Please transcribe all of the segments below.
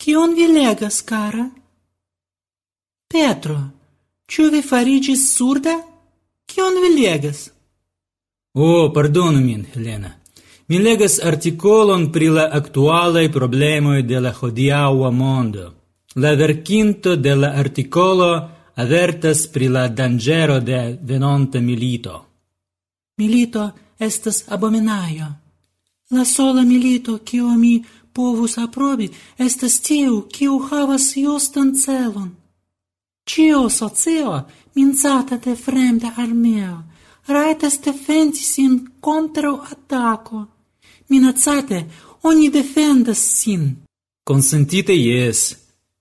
Kion vi legas, cara? Petro, ciu vi farigis surda? Kion vi legas? Oh, pardonu min, Helena. Mi legas articolon pri la aktualaj problemoi de la hodiaua mondo. La verkinto de la articolo avertas pri la dangero de venonta milito. Milito estas abominaio. La sola milito, kiu mi povus aprobi estas tiu, kiu havas justan celon. Cio socio, minzata de fremda armeo, raitas defendi sin contra ataco. Minacate, oni defendas sin. Consentite yes,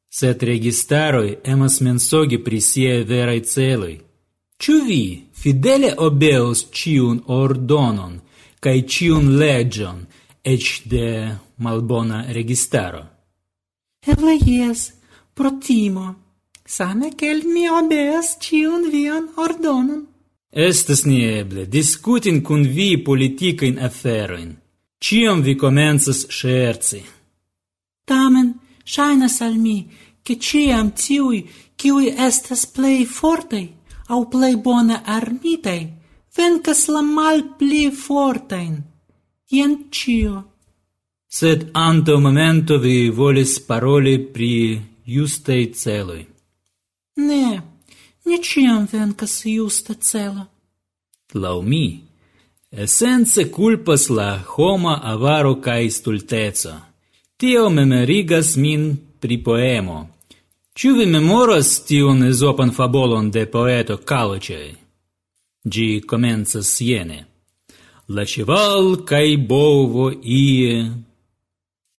sed registaroi emas mensogi pri siei verai celoi. Ĉu vi fidele obeus ciun ordonon, cae ciun legion, eĉ de malbona registaro. Eble jes, pro timo, same kiel mi obeas ĉiun vian ordonon. Estas nieeble diskutin kun vi politikajn aferojn. Ĉiam vi komencas ŝerci. Tamen, ŝajnas al mi, ke ĉiam tiuj, kiuj estas plej fortaj au plej bone armitaj, venkas la malpli fortajn. Tien cio. Sed antaŭ momento vi volis paroli pri justei celoi. Ne, ne ciam vencas justa celo. Lau mi, essence culpas la homa avaro cae stulteco. Tio memorigas min pri poemo. Ciu vi memoras tion esopan fabolon de poeto Kaloĉej? Gi comenzas jene. Лачевал Кайбово Ие,